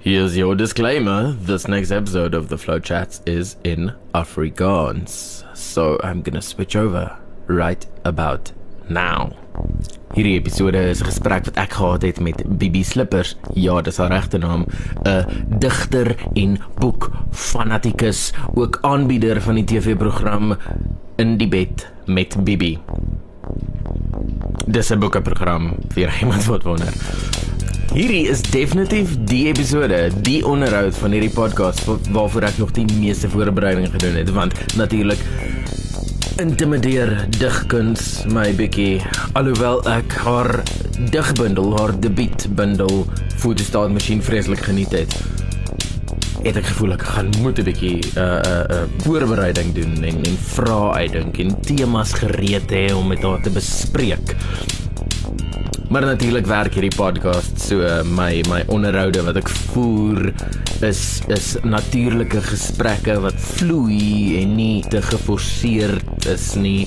Here's your disclaimer. This next episode of the Flow Chats is in Afrikaans. So I'm gonna switch over right about now. Hierdie episode is 'n gesprek wat ek gehad het met Bibi Slippers. Ja, dis haar regte naam. 'n Digter en boekfanatikus, ook aanbieder van die TV-program In die bed met Bibi. Dis 'n boekeprogram vir iemand wat wonder. Hierdie is definitief die episode, die onderhoud van hierdie podcast waarvoor ek nog die meeste voorbereiding gedoen het, want natuurlik intimideer digkuns my bietjie alhoewel ek haar digbundel, haar debuutbundel Footstart masjien vreeslik geniet het. Het ek gevoel ek gaan moet 'n bietjie uh, uh, voorbereiding doen en en vra uitdink en temas gereed hê om met haar te bespreek. Maar natuurlik werk hierdie podcast so uh, my my onderhoude wat ek voer is is natuurlike gesprekke wat vloei en nie te geforseerd is nie.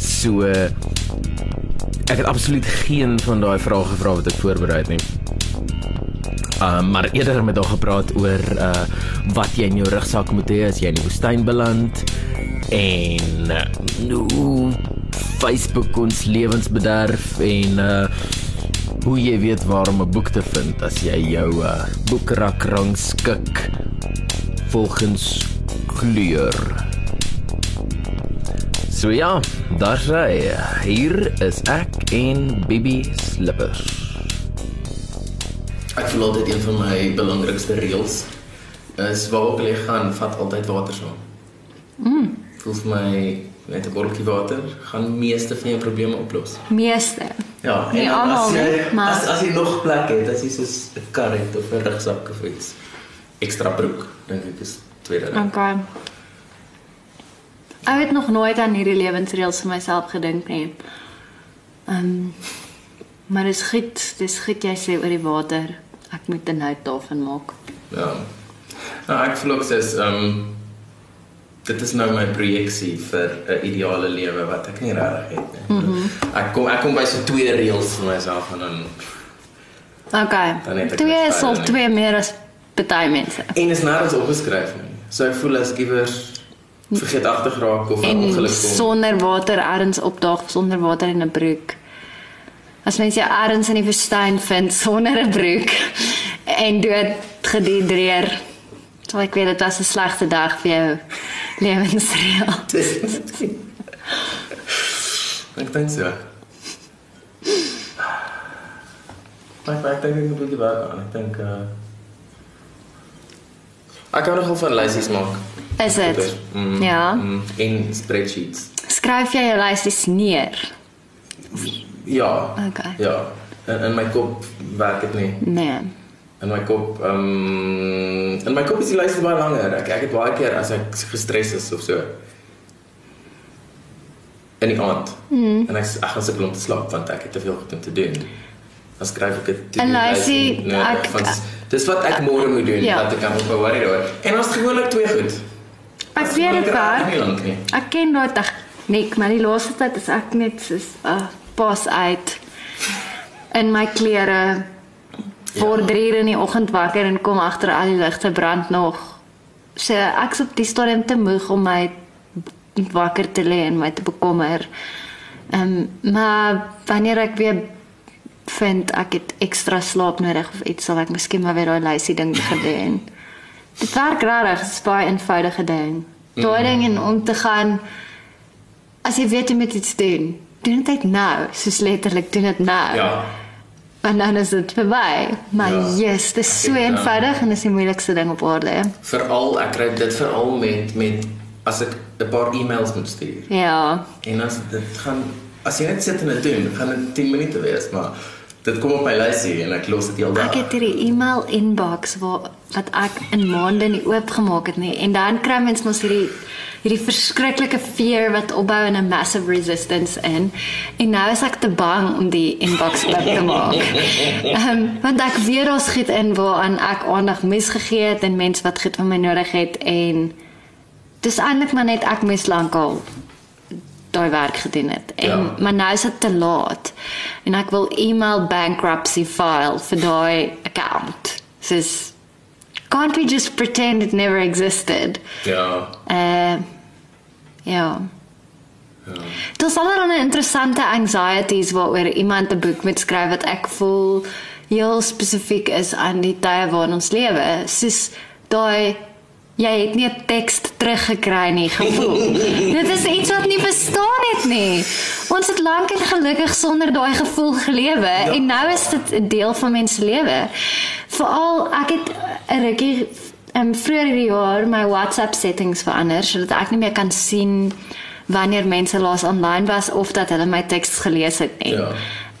So ek het absoluut geen van daai vrae gevra wat ek voorberei het nie. Uh, maar eerder met haar gepraat oor uh wat jy in jou rugsak moet hê as jy in die woestyn beland en uh, hoe Facebook ons lewens bederf en uh hoe jy weet waar om 'n boek te vind as jy jou uh, boekrak rangskik volgens kleur. So ja, daar sy. Hier is ek en Bibi Slippers. Ek voel altyd een van my belangrikste reëls is waar ook lê gaan vat altyd water saam. Mm. Voel vir my net 'n botteltjie water gaan meeste van jou probleme oplos. Meeste. Ja, Nie en almal as jy nie, maar- as as jy nog plek het, as jy soos 'n kar het of 'n rugsak of iets ekstra broek, dink ek is tweede ding. Okay. Ek het nog nooit aan hierdie lewensreëls vir myself gedink nie. Ehm um, maar dis goed, dis goed jy sê oor die water. Ek moet 'n nout daarvan maak. Ja. Nou, ek ook dis ehm um, dit is nou my projeksie vir 'n ideale lewe wat ek nie regtig het nie. Mm -hmm. Ek kom ek kom by so twee reëls vir myself en dan Okay. Dan Twee is al twee meer as baie mense. en is nêrens opgeskryf nie. So ek voel as iewers vergeetagtig raak of 'n ongeluk kom. sonder water ergens opdaag sonder water in 'n broek. As mens jou ergens in die woestyn vind sonder 'n broek en dood gedehidreer, sal ek weet dit was 'n slegte dag vir jou lewensreël. ek dink so. Maar ek dink ek moet 'n bietjie werk aan. Ek dink uh Ek kan nogal van lysies maak. Is dit? Mm, Ja. Mm, in spreadsheets. Skryf jy jou lysies neer? Ja. Okay. Ja. In, in my kop werk dit nie. Nee. In my kop ehm um, in my kop is die lysie baie langer. Ek ek het baie keer as ek gestres is of so in die aand. Mm. En ek ek gaan sukkel om te slaap want ek het te veel goed om te doen. Dan skryf ek dit En lysie, ek- dis wat ek môre moet doen Ja. dat ek kan ophou worry daaroor. En ons gewoonlik twee goed. Ek As weet dit waar. Ek ken daai tegniek, maar die laaste tyd is ek net soos uh, pas uit in my klere voor Ja. 3 uur in die oggend wakker en kom agter al die ligte brand nog. So ek's op die stadium te moeg om my wakker te lê en my te bekommer. Ehm um, maar wanneer ek weer vind ek het ekstra slaap nodig of iets sal ek miskien maar weer daai lysie ding begin doen. Dit werk regtig, dit is baie eenvoudige ding. Daai ding en om te gaan as jy weet jy moet iets doen, doen dit nou, soos letterlik doen dit nou. Ja. En dan is dit verby. Maar Ja. yes, dit is so het, eenvoudig en dis die moeilikste ding op aarde. Veral ek kry dit veral met met as ek 'n paar e-mails moet stuur. Ja. En as dit gaan as jy net sit en dit doen, gaan dit 10 minute wees, maar dit kom op my lysie en ek los dit heeldag. Ek het hierdie e-mail inbox waar wat ek in maande nie oopgemaak het nie en dan kry mens mos hierdie hierdie verskriklike fear wat opbou in 'n massive resistance in en nou is ek te bang om die inbox oop te maak. Ehm um, want ek weet daar's goed in waaraan ek aandag misgegee het en mense wat goed van my nodig het en dis eintlik maar net ek mis lankal daai werk gedoen het. En Ja. maar nou is dit te laat. En ek wil e-mail bankruptcy file vir daai account. Soos can't we just pretend it never existed? Ja. Uh ja. Ja. Daar's allerlei interessante anxieties waaroor iemand 'n boek moet skryf wat ek voel heel spesifiek is aan die tye waarin ons lewe. Soos daai jy het nie 'n teks teruggekry nie gevoel. Dit is iets wat nie bestaan het nie. Ons het lank en gelukkig sonder daai gevoel gelewe ja. en nou is dit 'n deel van mens se lewe. Veral ek het 'n rukkie em vroeër hierdie jaar my WhatsApp settings verander sodat ek nie meer kan sien wanneer mense laas online was of dat hulle my teks gelees het nie. Ja.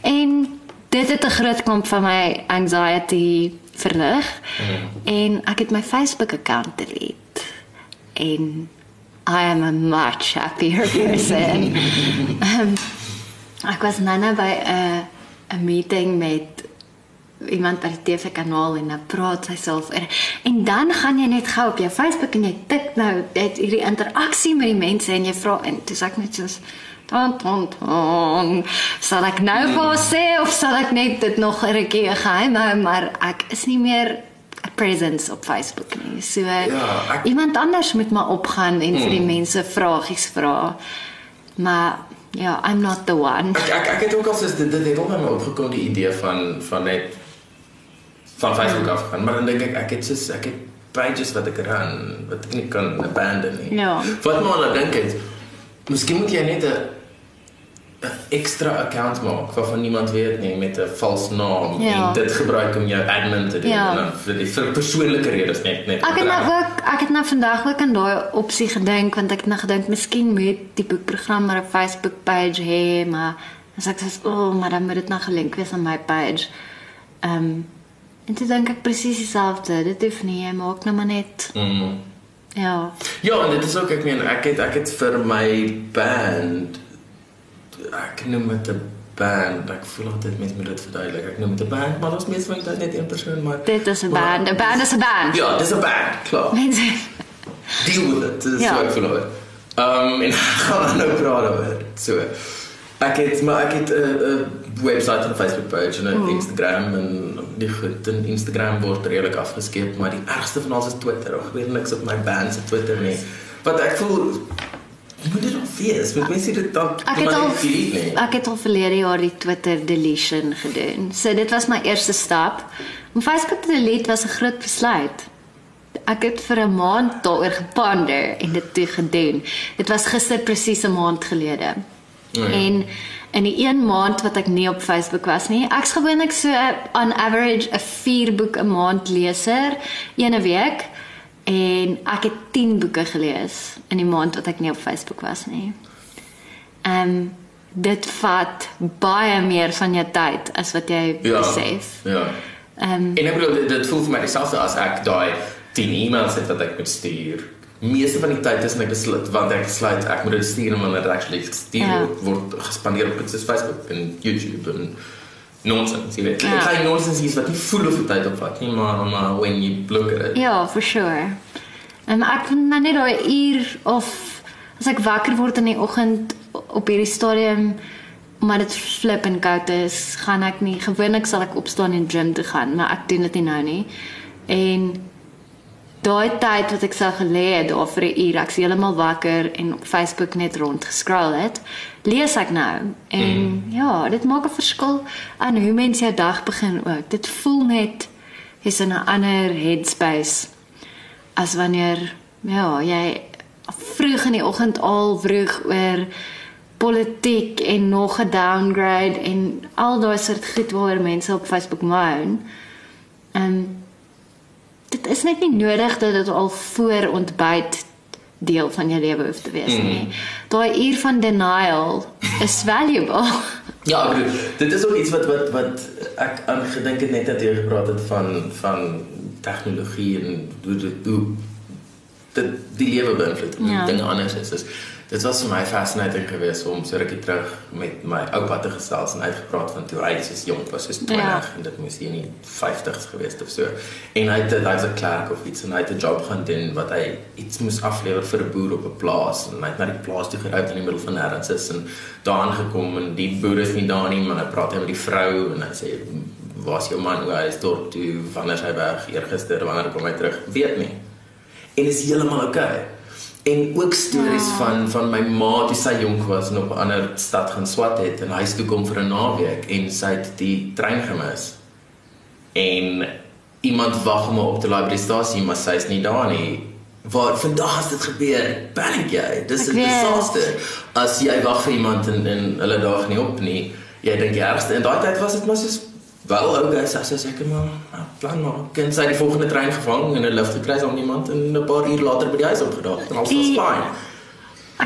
En dit het 'n groot klomp van my anxiety verlig. Mm. En ek het my Facebook account delete. En I am a much happier person. um, ek was nou nou by 'n 'n meeting met iemand by die TV-kanaal en dan praat sy self en, en dan gaan jy net gou op jou Facebook en jy tik nou dit hierdie interaksie met die mense en jy vra en dis ek net soos dan dan dan sal ek nou vir sê of sal ek net dit nog 'n rukkie geheim hou maar ek is nie meer 'n presence op Facebook nie. So Ja, ek- iemand anders moet maar opgaan en vir die mense vragies vra. Maar ja, I'm not the one. Ek ek ek het ook al soos dit dit het al by my opgekom die idee van van net van Facebook af gaan, maar dan dink ek ek het soos ek het pages wat ek run wat ek nie kan abandon nie. Ja. Wat maar nou dink het, miskien moet jy net 'n 'n ekstra account maak waarvan niemand weet nie met 'n vals naam Ja. en dit gebruik om jou admin te doen Ja. en dan vir die vir persoonlike redes net net. Ek het nou ook ek het nou vandag ook aan daai opsie gedink want ek het nou gedink miskien moet die boekprogram maar 'n Facebook page hê, maar as ek sê, "O, oh, maar dan moet dit nou gelink wees aan my page." Ehm um, en toe dink ek presies dieselfde. Dit hoef nie, jy maak nou maar net Mm. ja. Ja, en dit is ook ek meen ek het ek het vir my band ek noem dit 'n band. Ek voel altyd mense moet dit verduidelik. Ek noem dit 'n band, maar ons van die tyd net een persoon maar Dit is 'n band. 'n Band is 'n band. Ja, dis 'n band, klaar. Mense Deal with it. Dis Ja. wat ek voel oor. Ehm en gaan nou praat oor. So ek het maar ek het 'n uh, 'n webwerf en Facebook page en 'n Mm. Instagram en die goed en Instagram word redelik afgeskeep, maar die ergste van alles is Twitter. Ek weet niks op my band se Twitter nie. Wat ek voel moet dit al wees. Moet mense dit dan Ek het al ek het al verlede jaar die Twitter deletion gedoen. So dit was my eerste stap. Om Facebook te delete was 'n groot besluit. Ek het vir 'n maand daaroor geponder en dit toe gedoen. Dit was gister presies 'n maand gelede. O ja. En in die een maand wat ek nie op Facebook was nie, ek's gewoonlik so on average 'n 4 boek 'n maand leser, een 'n week. En ek het 10 boeke gelees in die maand wat ek nie op Facebook was nie. Ehm um, dit vat baie meer van jou tyd as wat jy Ja. besef. Ja. Ehm um, En ek bedoel dit, dit voel vir my dieselfde as ek daai 10 e-mails het wat ek moet stuur. Meeste van die tyd is net besluit want ek besluit ek moet dit stuur en wanneer dit actually gestuur Ja. word, word gespandeer op iets soos Facebook en YouTube en nonsens, jy weet. Ja. Ek gaan nonsens is wat nie voel of die tyd opvat nie, maar maar when you look at it. ja, for sure. Ehm ek vind nou net daai uur of as ek wakker word in die oggend op hierdie stadium maar dit flip en koud is, gaan ek nie gewoonlik sal ek opstaan en gym toe gaan, maar ek doen dit nie nou nie. En daai tyd wat ek sou gelê het daar vir 'n uur, ek's heeltemal wakker en op Facebook net rond gescroll het, lees ek nou. En mm. ja, dit maak 'n verskil aan hoe mens jou dag begin ook. Dit voel net jy's in 'n ander headspace as wanneer ja, jy vroeg in die oggend al vroeg oor politiek en nog 'n downgrade en al daai soort goed waaroor mense op Facebook moan. Ehm dit is net nie nodig dat dit al voor ontbyt deel van jou lewe hoef te wees nie. Daai uur van denial is valuable. Ja, ek bedoel, dit is ook iets wat wat wat ek aan gedink het net dat jy gepraat het van van tegnologie en hoe dit hoe dit die lewe beïnvloed en ja. dinge anders is. is dit was vir my fascinating geweest om so rukkie terug met my oupa te gesels en uitgepraat van toe hy so jonk was, soos 20 Ja. en dit moes hier nie 50s geweest of so. En hy het hy's 'n klerk of iets en hy het 'n job gaan doen wat hy iets moes aflewer vir 'n boer op 'n plaas en hy het na die plaas toe gery in die middel van nêrens is en daar aangekom en die boer is nie daar nie, maar hy praat hy met die vrou en hy sê waar's jou man, hoe hy is dorp toe, wanneer hy weg, eergister, wanneer kom hy terug? Weet nie. En is heeltemal oukei. Okay. En ook stories ja. van van my ma toe sy jonk was en op 'n ander stad gaan swat het en huis toe kom vir 'n naweek en sy het die trein gemis. En iemand wag hom op die librariestasie, maar sy is nie daar nie. Waar vandag het dit gebeur? Panic jy. Dis 'n disaster. As jy wag vir iemand en en hulle daag nie op nie, jy dink die ergste. In daai tyd was dit maar soos wel ou guys, as as ek maar nou, plan maar kan sy die volgende trein gevang en 'n lift gekry om iemand en 'n paar uur later by die huis opgedaag. En alles was fyn.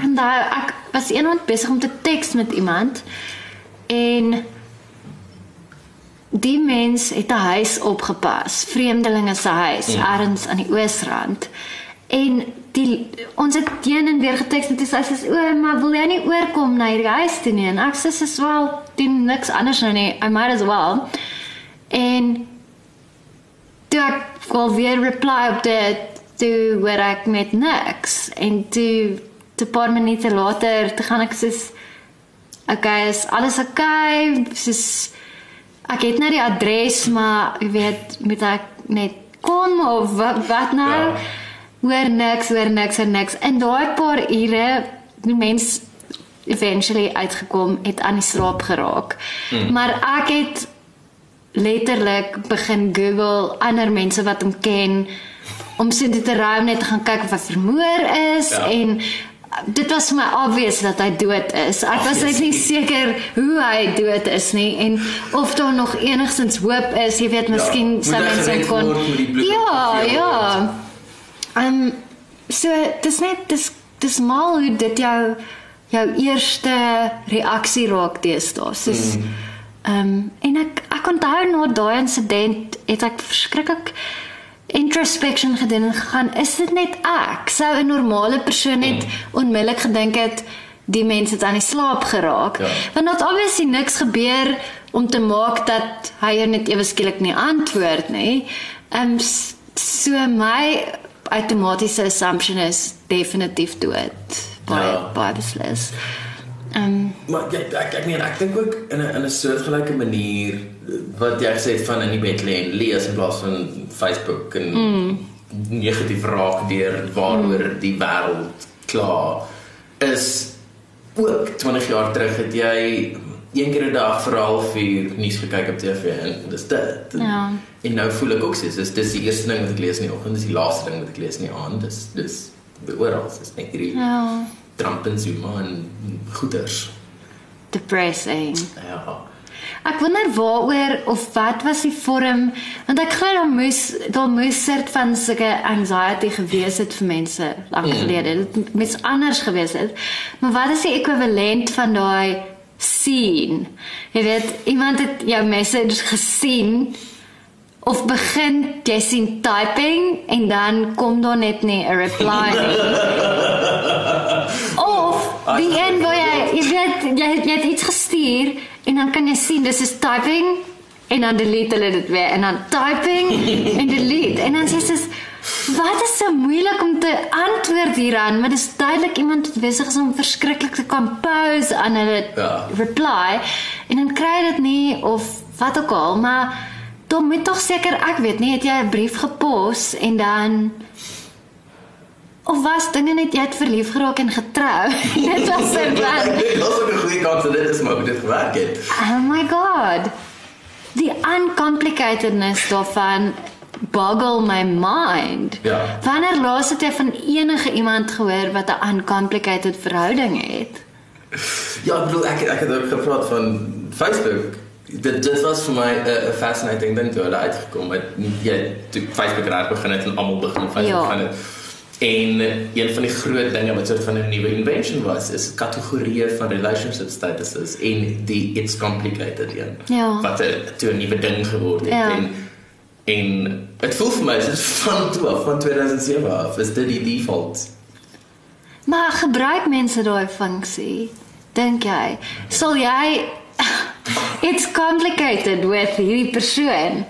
En daai ek was eendag besig om te teks met iemand en die mens het 'n huis opgepas, vreemdelinge se huis, ja. ergens aan die oosrand. En die ons het teen en weer geteks en dit sê sy o, maar wil jy nie oorkom na hierdie huis toe nie? En ek sê dis wel doen niks anders nou nie. I might as well. En toe ek wel weer reply op dit toe hoor ek met niks en toe te paar minute later te gaan ek sê okay, is alles okay? Dis ek het nou die adres, maar jy weet, moet ek net kom of wat, wat nou? Ja. Hoor niks, hoor niks en niks. En daai paar ure die mens eventually uitgekom het aan die slaap geraak. Mm. Maar ek het letterlik begin Google ander mense wat hom ken om sin te ruim net te gaan kyk of hy vermoor is ja. en dit was vir my obvious dat hy dood is. Ek was net nie seker hoe hy dood is nie en of daar nog enigstens hoop is. Jy weet, miskien ja, sy mense kon Ja, ja. Ehm um, so dis net dis dis mal hoe dit jou jou eerste reaksie raak deesdae. Soos mm. Ehm mm. um, en ek ek onthou na daai insident het ek verskriklik introspection gedoen en gegaan, is dit net ek? Sou 'n normale persoon net onmiddellik gedink het die mense het aan die slaap geraak. Ja. Want dit obviously niks gebeur om te maak dat hy net ewe skielik nie antwoord nie. Ehm um, so my outomatiese assumption is definitief dood. By ja. by this list. Ehm um, maar ek ek ek nee, ek dink ook in 'n in 'n soortgelyke manier wat jy gesê het van in die bed lê en lees in plaas van Facebook en mm. negatief raak deur waaroor mm. die wêreld klaar is ook 20 jaar terug het jy een keer 'n dag vir 'n halfuur nuus gekyk op TV en dis dit. En, ja. En nou voel ek ook so, dis dis die eerste ding wat ek lees in die oggend, dis die laaste ding wat ek lees in die aand. Dis dis oral, dis net hierdie Ja. Trump en Zuma en goeters. Depressing. Ja. Ek wonder waaroor of wat was die vorm want ek glo daar moes daar moes soort van sulke anxiety gewees het vir mense lank mm. gelede. Dit moes anders gewees het. Maar wat is die ekwivalent van daai sien? Jy weet, iemand het jou message gesien of begin jy sien typing en dan kom daar net nie 'n reply nie. Die een waar jy jy weet jy, jy het iets gestuur en dan kan jy sien dis is typing en dan delete hulle dit weer en dan typing en delete en dan sê jy wat is so moeilik om te antwoord hieraan maar dis duidelik iemand wat besig is om verskriklik te compose aan 'n ja. reply en dan kry jy dit nie of wat ook al maar dan moet tog seker ek weet nie het jy 'n brief gepos en dan Of was dinge net jy het verlief geraak en getrou? dit was so plan. dit was ook 'n goeie kans dat dit is maar hoe dit gewerk het. Oh my god. Die uncomplicakedness daarvan boggle my mind. Ja. Wanneer laas het jy van enige iemand gehoor wat 'n uncomplicated verhouding het? Ja, ek bedoel ek ek het ook gepraat van Facebook. Dit dit was vir my 'n uh, fascinating ding toe hulle uitgekom het. Jy toe Facebook reg begin het en almal begin Facebook gaan ja. het. En een van die groot dinge wat soort van 'n nuwe invention was, is kategorieë van relationship statuses en die it's complicated een. Ja. Wat 'n toe 'n nuwe ding geword het ja. en en dit voel vir my is van toe af van 2007 af is dit die default. Maar gebruik mense daai funksie? Dink jy? Sal jy it's complicated with hierdie persoon?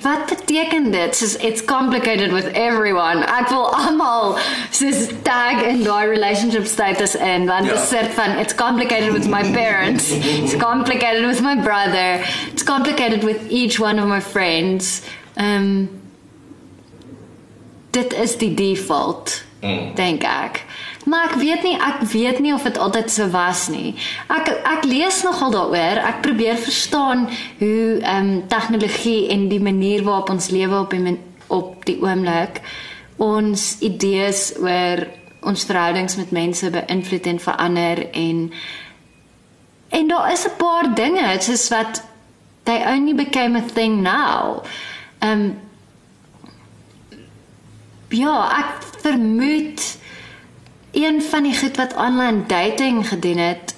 Wat beteken dit? Soos it's complicated with everyone. Ek wil almal soos tag in daai relationship status in want dit sê van it's complicated with my parents. It's complicated with my brother. It's complicated with each one of my friends. Um dit is die default. Mm. Dink ek. Maar ek weet nie ek weet nie of dit altyd so was nie. Ek ek lees nogal daaroor. Ek probeer verstaan hoe ehm um, tegnologie en die manier waarop ons lewe op die op die oomblik ons idees oor ons verhoudings met mense beïnvloed en verander en en daar is 'n paar dinge soos wat they only became a thing now. Ehm um, Ja, ek vermoed een van die goed wat online dating gedoen het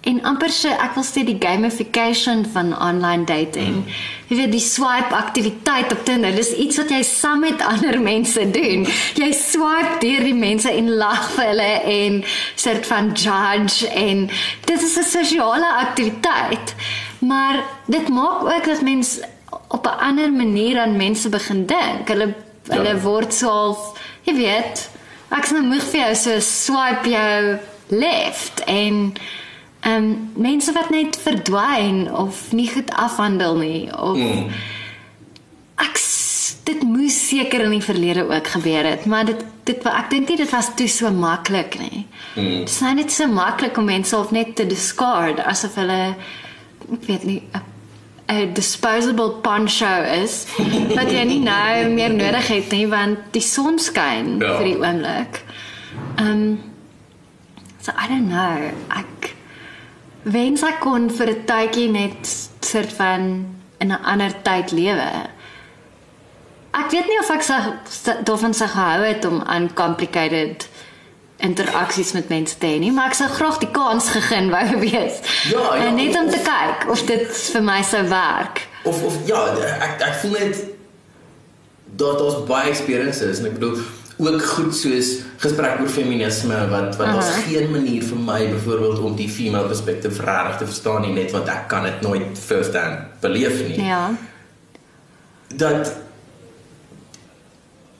en amper so ek wil sê die gamification van online dating. Mm. Jy weet die swipe aktiwiteit op Tinder, dis iets wat jy saam met ander mense doen. Jy swipe deur die mense en lag vir hulle en soort van judge en dit is 'n sosiale aktiwiteit. Maar dit maak ook dat mense op 'n ander manier aan mense begin dink. Hulle Ja. hulle word so half, jy weet, ek's nou moeg vir jou so swipe jou left en ehm um, mense wat net verdwyn of nie goed afhandel nie of Mm. ek dit moes seker in die verlede ook gebeur het, maar dit dit ek dink nie dit was toe so maklik nie. Mm. Dit is nou net so maklik om mense of net te discard asof hulle ek weet nie 'n 'n disposable poncho is wat jy nie nou meer nodig het nie want die son skyn Ja. vir die oomblik. Ehm um, so I don't know. Ek wens ek kon vir 'n tydjie net soort van in 'n ander tyd lewe. Ek weet nie of ek sou daarvan sou gehou het om aan complicated interaksies met mense te hê nie, maar ek sou graag die kans gegee wou wees. Ja, ja, en net om of- te kyk of dit vir my sou werk. Of of ja, ek ek voel net dat ons baie experiences en ek bedoel ook goed soos gesprek oor feminisme wat wat daar's Aha. geen manier vir my byvoorbeeld om die female perspective regtig te verstaan nie net want ek kan dit nooit first hand beleef nie. Ja. Dat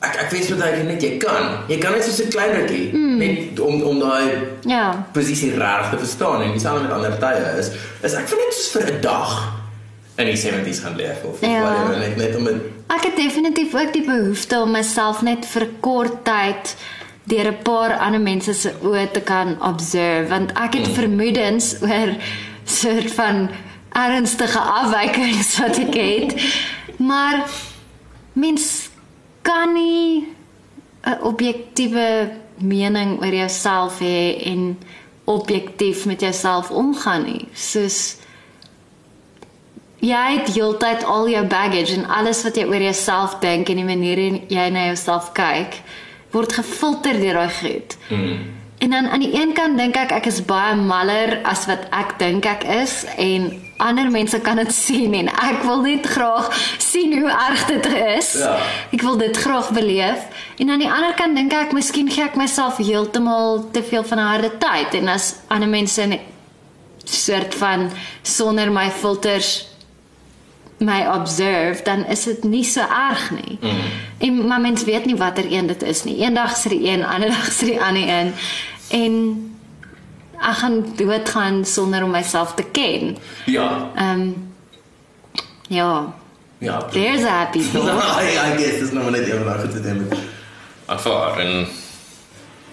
ek ek weet wat ek net jy kan. Jy kan net so 'n klein rukkie mm. net om om daai Ja. posisie reg te verstaan en dieselfde met ander tye is is ek vind net soos vir 'n dag in die 70s gaan leef of Ja. whatever net net om dit Ek het definitief ook die behoefte om myself net vir kort tyd deur 'n paar ander mense se oë te kan observe want ek het vermoedens oor soort van ernstige afwykings wat ek het. Maar mens kan nie 'n objektiewe mening oor jouself hê en objektief met jouself omgaan nie. Soos jy het heeltyd al jou baggage en alles wat jy oor jouself dink en die manier hoe jy na jouself kyk word gefilter deur daai goed. mm. En dan aan die een kant dink ek ek is baie maller as wat ek dink ek is en ander mense kan dit sien en ek wil net graag sien hoe erg dit is. Ja. Ek wil dit graag beleef. En aan die ander kant dink ek miskien gee ek myself heeltemal te veel van 'n harde tyd en as ander mense net soort van sonder my filters my observe dan is dit nie so erg nie. Mm. En maar mens weet nie watter een dit is nie. Eendag is dit die een, ander dag is dit die ander een. En ek gaan dood gaan sonder om myself te ken. Ja. Ehm um, ja, Ja. there's a happy thought. I, I guess dis nou net een van daai goed te doen. Aanvaar en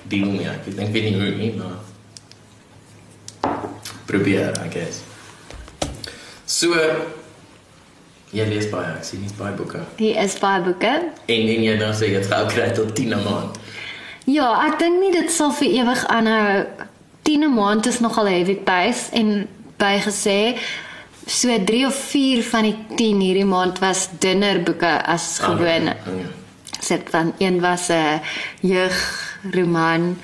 deel mee. Ek dink weet nie hoe nie, maar probeer, I guess. So jy lees baie, ek sien nie baie boeke. Hier is baie boeke. En en jy dan sê jy het gou kry tot 10 'n maand. Ja, ek dink nie dit sal vir ewig aanhou. 10 'n maand is nogal 'n heavy pace en bygesê so 3 of 4 van die 10 hierdie maand was dunner boeke as gewone. Ah, ja. Sit van een was 'n jeugroman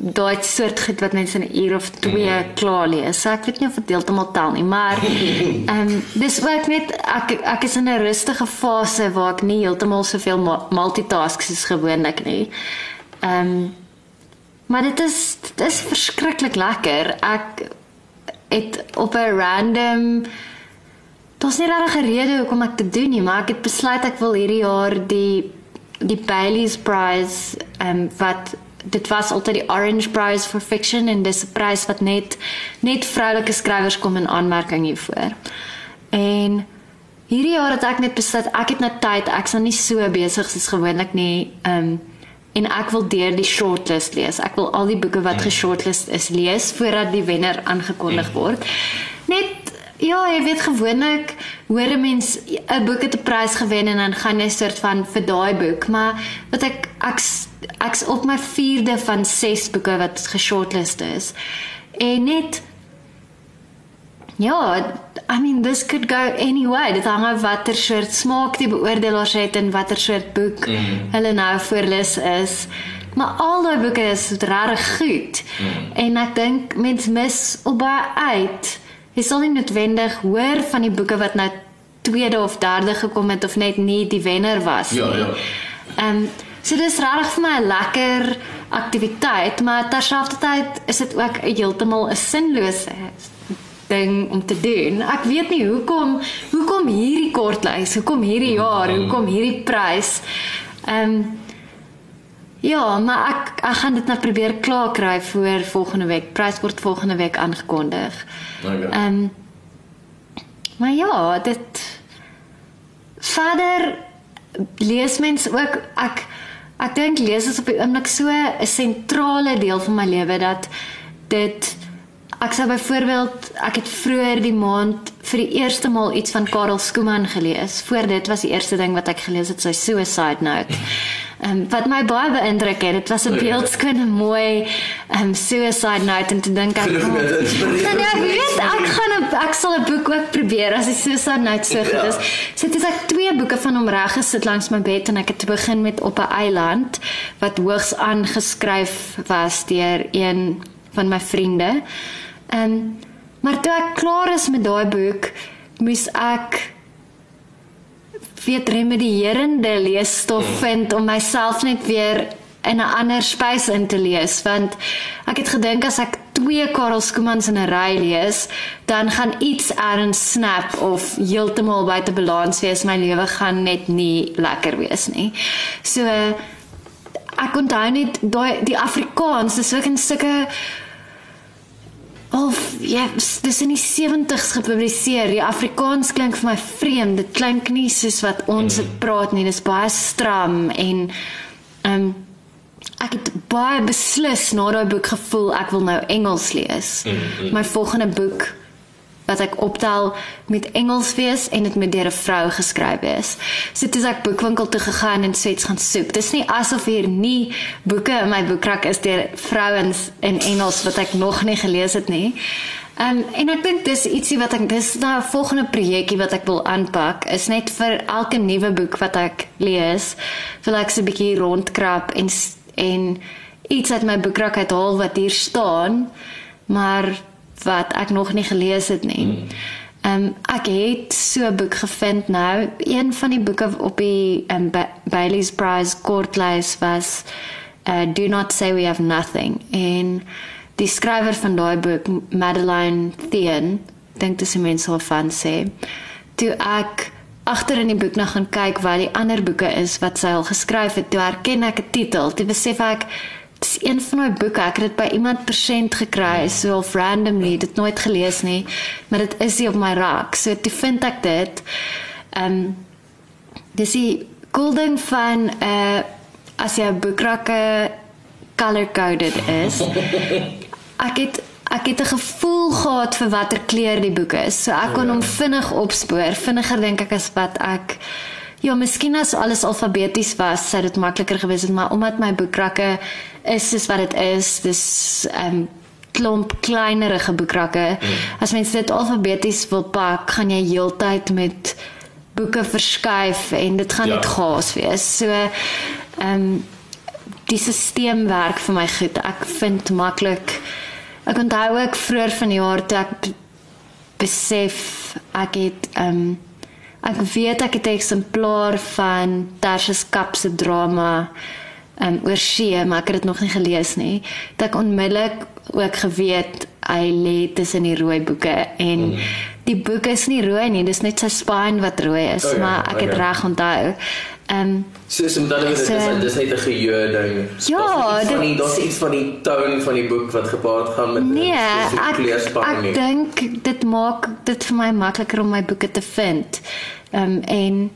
daai soort goed wat mense in 'n uur of 2 klaar lees. So ek weet nie of dit heeltemal tel nie, maar ehm um, dis ook net ek ek is in 'n rustige fase waar ek nie heeltemal soveel multitasks soos gewoonlik nie. Ehm um, maar dit is dit is verskriklik lekker. Ek het op 'n random daar's nie regtig 'n rede hoekom ek dit doen nie, maar ek het besluit ek wil hierdie jaar die die Bailey's Prize ehm um, wat dit was altyd die Orange Prize for Fiction en dis 'n prys wat net net vroulike skrywers kom in aanmerking hiervoor. En hierdie jaar het ek net besluit ek het net tyd, ek sal nie so besig soos gewoonlik nie. Ehm um, en ek wil deur die shortlist lees. Ek wil al die boeke wat geshortlist is lees voordat die wenner aangekondig word. Net Ja, jy weet gewoonlik hoor 'n mens 'n boek het 'n prys gewen en dan gaan jy soort van vir daai boek, maar wat ek ek ek's op my 4de van 6 boeke wat geshortlist is. En net Ja, I mean this could go anyway. Dit hang af watter soort smaak die beoordelaars het en watter soort boek mm. hulle nou voorlees is. Maar al daai boeke is regtig goed. Mm. En ek dink mense mis op baie uit jy sal nie noodwendig hoor van die boeke wat nou tweede of derde gekom het of net nie die wenner was ja, nie. Ja, ja. Ehm um, so dis regtig vir my 'n lekker aktiwiteit, maar terselfdertyd is dit ook heeltemal 'n sinlose ding om te doen. Ek weet nie hoekom hoekom hierdie kortlys, hoekom hierdie jaar, hoekom hierdie prys. Ehm um, Ja, maar ek ek gaan dit nou probeer klaar kry voor volgende week. Prys word volgende week aangekondig. Ehm okay. um, Maar ja, dit Vader lees mens ook ek ek dink lees is op die oomblik so 'n sentrale deel van my lewe dat dit ek sou byvoorbeeld ek het vroeër die maand vir die eerste maal iets van Karel Skooman gelees. Voor dit was die eerste ding wat ek gelees het sy Suicide Note. Ehm um, wat my baie beïndruk het, dit was 'n beeldskone mooi ehm um, suicide note en te dink ek oh, Dan ja, weet ek gaan 'n ek sal 'n boek ook probeer as die suicide note so goed is. So dit is ek twee boeke van hom reg gesit langs my bed en ek het begin met op 'n eiland wat hoogs aangeskryf was deur een van my vriende. Ehm um, maar toe ek klaar is met daai boek, moes ek weet remedierende leesstof mm. vind om myself net weer in 'n ander space in te lees. Want ek het gedink as ek twee Karel Skoomans in 'n ry lees dan gaan iets erns snap of heeltemal buite balans wees. My lewe gaan net nie lekker wees nie. So ek onthou net daai die Afrikaans dis ook in sulke Of ja, dis in die 70s gepubliseer. Die Afrikaans klink vir my vreemd. Dit klink nie soos wat ons dit mm. praat nie. Dis baie stram en ehm um, ek het baie beslis na daai boek gevoel ek wil nou Engels lees. Mm -hmm. My volgende boek wat ek optel met Engels wees en dit met deur 'n vrou geskryf is. So is ek boekwinkel toe gegaan en sês gaan soek. Dis nie asof hier nie boeke in my boekrak is deur vrouens in Engels wat ek nog nie gelees het nie. Um, en ek dink dis ietsie wat ek dis nou 'n volgende projekkie wat ek wil aanpak is net vir elke nuwe boek wat ek lees, wil ek so 'n bietjie rondkrap en en iets uit my boekrak uithaal wat hier staan. Maar wat ek nog nie gelees het nie. Hmm. Ehm um, ek het so 'n boek gevind nou. Een van die boeke op die um, ba Bailey's Prize kortlys was uh, Do Not Say We Have Nothing en die skrywer van daai boek Madeline Thien, dink dit is mense sal van sê. Toe ek agter in die boek nog gaan kyk wat die ander boeke is wat sy al geskryf het, toe herken ek 'n titel. Toe besef ek Dis een van my boeke. Ek het dit by iemand persent gekry, so of randomly, dit nooit gelees nie, maar dit is hier op my rak. So toe vind ek dit. Ehm um, dis die cool ding van 'n uh, as jy 'n boekrakke color coded is. Ek het ek het 'n gevoel gehad vir watter kleur die boek is. So ek kon hom vinnig opspoor, vinniger dink ek as wat ek Ja, miskien as alles alfabeties was, sou dit makliker gewees het, maar omdat my boekrakke is soos wat dit is, dis ehm um, klomp kleinerige boekrakke. Mm. As mens dit alfabeties wil pak, gaan jy heeltyd met boeke verskuif en dit gaan ja. net gaas wees. So ehm um, die stelsel werk vir my goed. Ek vind maklik ek onthou ek vroeër van die jaar toe ek besef ek het ehm um, Ek weet ek het 'n eksemplaar van Tertius Kap se drama um, oor see, maar ek het dit nog nie gelees nie. Dat ek onmiddellik ook geweet hy lê tussen die rooi boeke en mm. die boek is nie rooi nie, dis net sy spine wat rooi is, Oh ja, maar ek het okay. reg onthou. Ehm um, So so met ander woorde, dis dis net 'n geheue ding. Ja, iets van dit- die daar's iets van die tone van die boek wat gepaard gaan met Nee, spesifieke ek ek nie. dink dit maak dit vir my makliker om my boeke te vind. Ehm um, en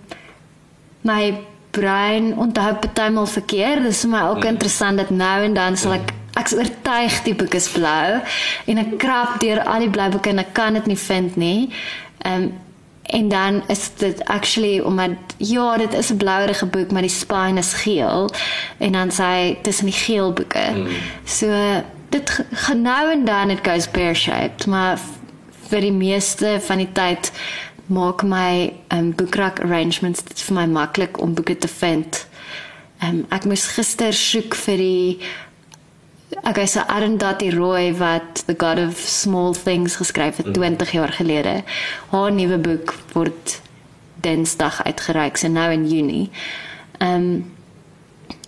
my brein onthou partymal verkeerd. Dit is vir my ook interessant dat nou en dan sal ek ek is oortuig die boek is blou en ek krap deur al die blou boeke en ek kan dit nie vind nie. Ehm um, en dan is dit actually omdat ja, dit is 'n blouerige boek, maar die spine is geel en dan sê tussen die geel boeke. Mm. So dit g- gaan nou en dan it goes pear shaped, maar vir die meeste van die tyd maak my um, boekrak arrangements dit vir my maklik om boeke te vind. Um, ek moes gister soek vir die Okay, so Arundhati Roy wat The God of Small Things geskryf het 20 jaar gelede. Haar nuwe boek word Dinsdag uitgereik, so nou in Junie. Ehm um,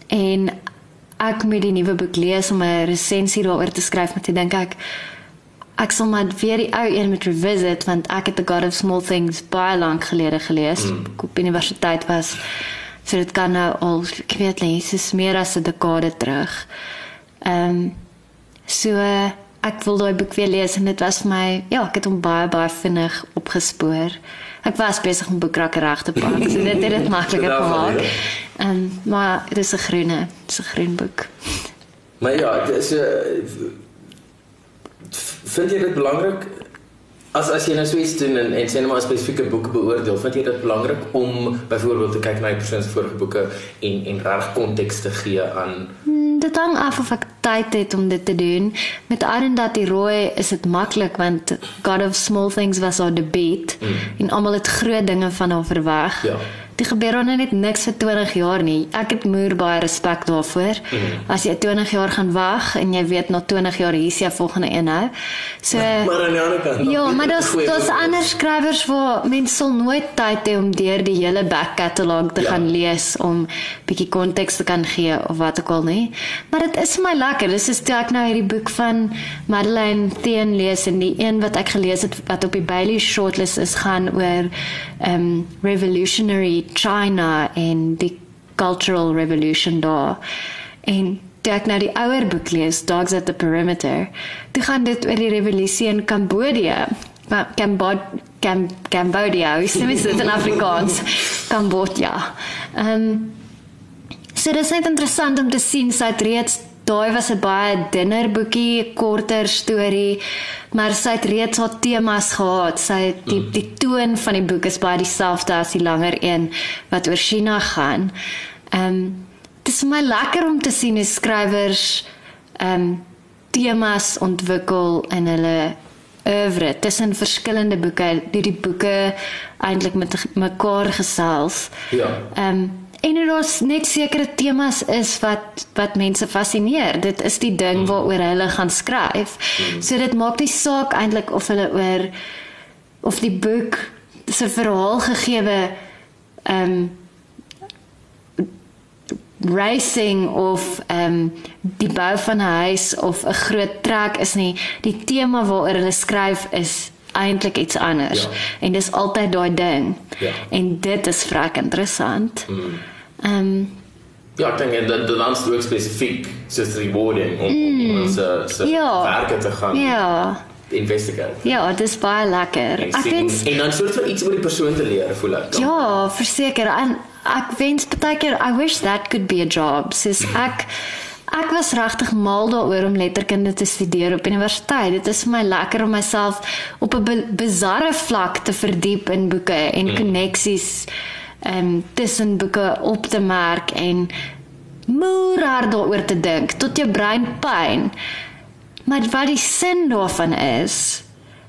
en ek moet die nuwe boek lees om 'n resensie daaroor te skryf, maar ek dink ek ek sal maar weer die ou een moet revisit want ek het The God of Small Things baie lank gelede gelees. Mm. Ek op universiteit was. So dit kan nou al ek weet dit is meer as 'n dekade terug. Ehm um, so uh, ek wil daai boek weer lees en dit was vir my ja, ek het hom baie baie vinnig opgespoor. Ek was besig om boekrak reg te pak, so dit het dit makliker gemaak. ja. Ehm um, maar dit is 'n groene, dit is 'n groen boek. Maar ja, dis 'n vind jy dit belangrik as as jy nou so iets doen en en sê net maar spesifieke boek beoordeel, vind jy dit belangrik om byvoorbeeld te kyk na die persoon se vorige boeke en en reg konteks te gee aan Hmm, Dit hang af of ek tyd het om dit te doen. Met Arundhati Roy is dit maklik want God of Small Things was haar debuut mm. en almal het groot dinge van haar verwag. Ja. Dit gebeur al net niks vir 20 jaar nie. Ek het moer baie respek daarvoor. Mm. As jy 20 jaar gaan wag en jy weet na 20 jaar hier is jy volgende een nou. So Maar aan die ander kant Ja, maar daar's daar's ander skrywers waar mense sal nooit tyd hê om deur die hele back catalog te Ja. gaan lees om bietjie konteks te kan gee of wat ook al nie. Maar dit is vir my lekker. Dis is toe ek nou hierdie boek van Madeleine Theen lees en die een wat ek gelees het wat op die Bailey shortlist is gaan oor um revolutionary China en die cultural revolution daar. En toe ek nou die ouer boek lees, Dogs at the Perimeter, toe gaan dit oor die revolusie in Kambodja. Maar Kambod Cam Cambodia, hoe sê mens dit in Afrikaans? Kambodja. Ehm um, So dis net interessant om te sien sy het reeds daai was 'n baie dunner boekie, korter storie, maar sy het reeds haar temas gehad. Sy die die toon van die boek is baie dieselfde as die langer een wat oor China gaan. Ehm um, dis vir my lekker om te sien hoe skrywers ehm um, temas ontwikkel in hulle oeuvre tussen verskillende boeke, die die boeke eintlik met mekaar gesels. Ja. Ehm um, en er daar's net sekere temas is wat wat mense fascineer. Dit is die ding waaroor hulle gaan skryf. So dit maak nie saak eintlik of hulle oor of die boek se verhaal gegeewe ehm um, racing of ehm um, die bou van 'n huis of 'n groot trek is nie die tema waaroor hulle skryf is eintlik iets anders Ja. en dis altyd daai ding Ja. en dit is vrek interessant ehm um, Ja, ek dink en dit dit dan ook spesifiek soos rewarding om om iemand se se Ja. werke te gaan ja investigate. ja dit is baie lekker En, ek wens en dan soort van iets oor die persoon te leer, voel ek. dan. Ja, verseker. En ek wens baie keer I wish that could be a job. Sis ek ek was regtig mal daaroor om letterkunde te studeer op universiteit. Dit is vir my lekker om myself op 'n bizarre vlak te verdiep in boeke en koneksies ehm um, tussen boeke op te merk en moer hard daaroor te dink tot jou brein pyn. Maar wat die sin daarvan is,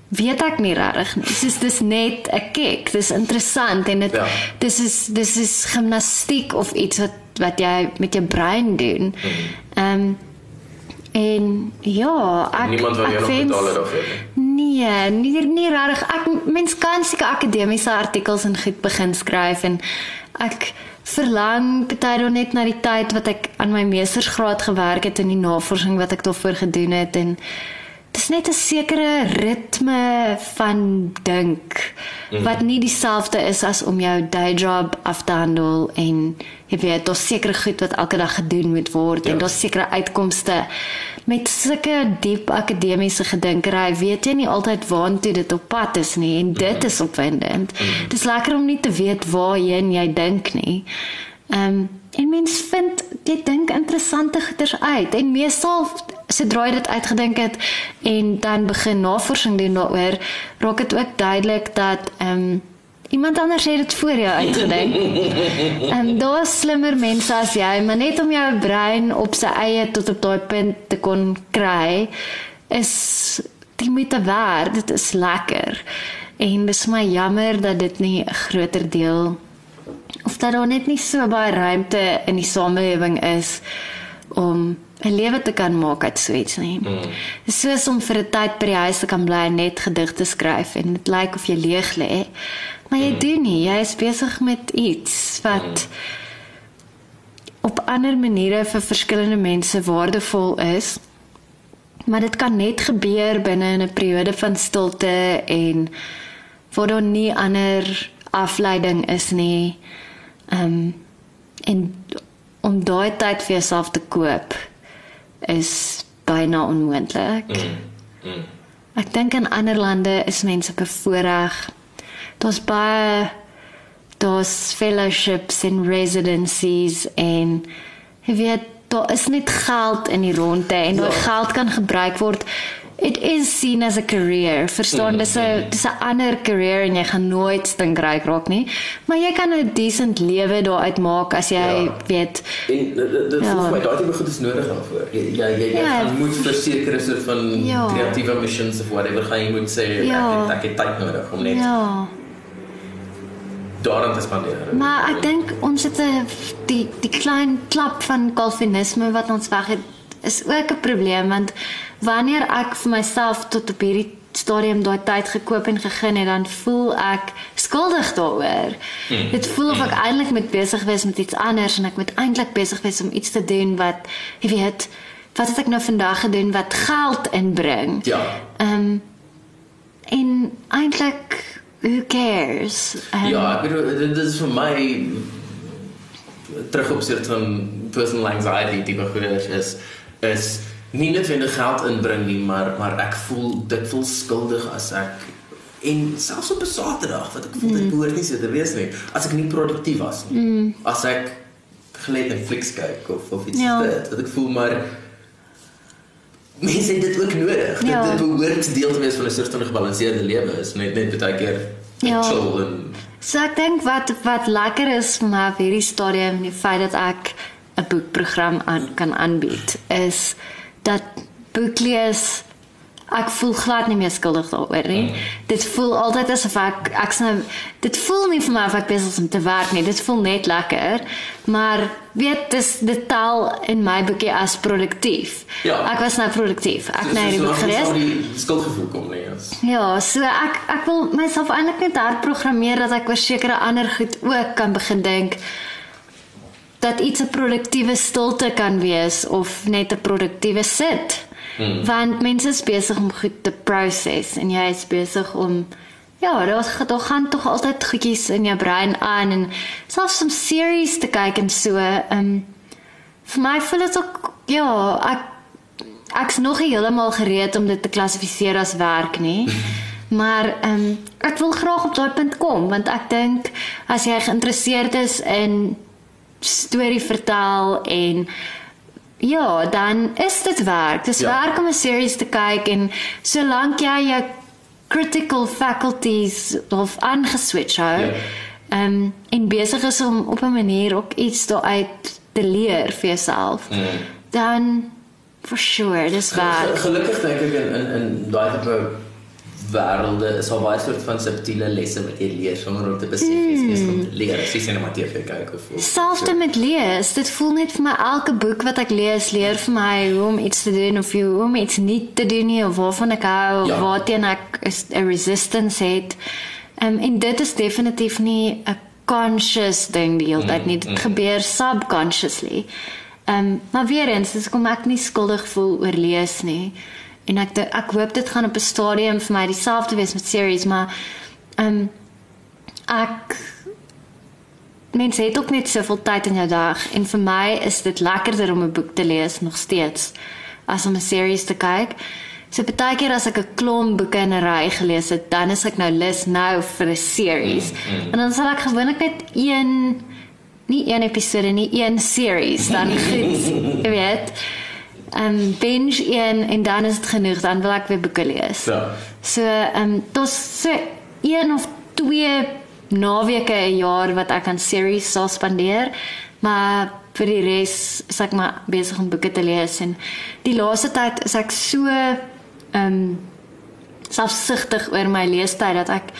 weet ek nie regtig nie. Dis dis net 'n kick. Dis interessant en dit Ja. dis is dis is gimnastiek of iets wat wat jy met jou brein doen. Ehm um, en ja, ek Niemand wil jou nog betaal daarvoor nie. Nee, nie nie regtig. Ek mens kan seker akademiese artikels en goed begin skryf en ek verlang baie dan net na die tyd wat ek aan my meestersgraad gewerk het en die navorsing wat ek daarvoor gedoen het en dis is net 'n sekere ritme van dink wat nie dieselfde is as om jou day job af te handel en jy weet daar's sekere goed wat elke dag gedoen moet word Ja. en daar's sekere uitkomste met sulke diep akademiese gedinkery weet jy nie altyd waantoe dit op pad is nie en dit is opwindend. Dis lekker om nie te weet waarheen jy dink nie. Ehm um, en mens vind jy dink interessante goeders uit en meestal sodra jy dit uitgedink het en dan begin navorsing doen daaroor, raak dit ook duidelik dat ehm um, iemand anders het dit voor jou uitgedink. En daar's slimmer mense as jy, maar net om jou brein op sy eie tot op daai punt te kon kry is die moeite werd. Dit is lekker. En dis my jammer dat dit nie 'n groter deel of dat daar net nie so baie ruimte in die samelewing is om 'n lewe te kan maak uit so iets nie. Mm. Soos om vir 'n tyd by die huis te kan bly en net gedigte skryf en dit lyk of jy leeg lê. Maar jy mm. doen nie, jy is besig met iets wat mm. op ander maniere vir verskillende mense waardevol is. Maar dit kan net gebeur binne 'n periode van stilte en waar daar nie ander afleiding is nie. Ehm um, en om daai tyd vir jouself te koop is byna onmoontlik. Mm. Mm. Ek dink in ander lande is mense bevoordeel. Daar's baie daar's fellowships en residencies en jy weet daar is net geld in die ronde en daai Ja. geld kan gebruik word it is seen as a career verstaan Mm, dis 'n dis 'n ander career en jy gaan nooit stinkryk raak nie maar jy kan 'n decent lewe daaruit maak as jy Ja. weet En dit Ja. voel my daai tipe goed is nodig daarvoor. Jy jy jy, jy Ja. gaan moet verseker is van Ja. kreatiewe missions of whatever gaan jy moet sê Ja. ek het ek het tyd nodig om net ja daaraan te spandeer. Maar ek dink ons het 'n die die klein klap van kalvinisme wat ons weg het is ook 'n probleem want wanneer ek vir myself tot op hierdie stadium daai tyd gekoop en gegee het dan voel ek skuldig daaroor. Hmm. Dit voel of ek eintlik moet besig wees met iets anders en ek moet eintlik besig wees om iets te doen wat jy weet wat het ek nou vandag gedoen wat geld inbring. Ja. Ehm um, en eintlik who cares? Um, Ja, ek bedoel dit dit is vir my terug op soort van personal anxiety tipe goeders is is nie noodwendig geld inbring nie, maar maar ek voel dit voel skuldig as ek en selfs op 'n Saterdag wat ek voel dit behoort nie so te wees nie as ek nie produktief was nie. Mm. As ek gelê Netflix kyk of of iets ja. dit wat ek voel maar mense het dit ook nodig. Ja. Dit, dit behoort deel te wees van 'n soort van gebalanseerde lewe is net net baie keer Ja. chill en So ek dink wat wat lekker is vir my op hierdie stadium die feit dat ek 'n boekprogram aan kan aanbied is dat boeklees ek voel glad nie meer skuldig daaroor nie. Mm. Dit voel altyd asof ek ek's nou dit voel nie vir my of ek besig is om te werk nie. Dit voel net lekker. Maar weet dis dit tel in my boekie as produktief. Ja. Ek was nou produktief. Ek het nou hierdie boek gelees. Die skuldgevoel kom nie eens. Ja, so ek ek wil myself eintlik net herprogrammeer dat ek oor sekere ander goed ook kan begin dink dat iets 'n produktiewe stilte kan wees of net 'n produktiewe sit. Hmm. Want mense is besig om goed te proses en jy is besig om ja, daar's daar gaan tog altyd goedjies in jou brein aan en selfs om series te kyk en so. Ehm um, vir my voel dit ook ja, ek ek's nog nie heeltemal gereed om dit te klassifiseer as werk nie. Maar ehm um, ek wil graag op daai punt kom want ek dink as jy geïnteresseerd is in storie vertel en ja, dan is dit werk. Dis Ja. werk om 'n series te kyk en solank jy jou critical faculties of aangeswitch hou. Ja. Um, en besig is om op 'n manier ook iets daaruit te leer vir jouself. Mm. Dan for sure, dis werk. Gelukkig dink ek in in in daai tipe wêrelde is al baie soort van subtiele lesse wat jy leer sonder om te besef iets mm. is om te leer. Jy sien maar TV kyk of of Selfs met lees, dit voel net vir my elke boek wat ek lees leer vir my hoe om iets te doen of hoe om iets nie te doen nie of waarvan ek hou of Ja. waarteen ek 'n resistance het. Um, en dit is definitief nie 'n conscious ding die hele tyd nie. Dit gebeur subconsciously. Ehm um, maar weer eens, dis kom ek nie skuldig voel oor lees nie. En ek ek hoop dit gaan op 'n stadium vir my dieselfde wees met series, maar ehm um, ek mense het ook net soveel tyd in jou dag en vir my is dit lekkerder om 'n boek te lees nog steeds as om 'n series te kyk. So baie keer as ek 'n klomp boeke in 'n ry gelees het, dan is ek nou lus nou vir 'n series. Mm, mm. En dan sal ek gewoonlik net een nie een episode nie, een series dan goed, jy weet. Ehm um, binge een en dan is dit genoeg, dan wil ek weer boeke lees. Ja. So ehm um, dis so een of twee naweke 'n jaar wat ek aan series sal spandeer, maar vir die res is ek maar besig om boeke te lees en die laaste tyd is ek so ehm um, selfsugtig oor my leestyd dat ek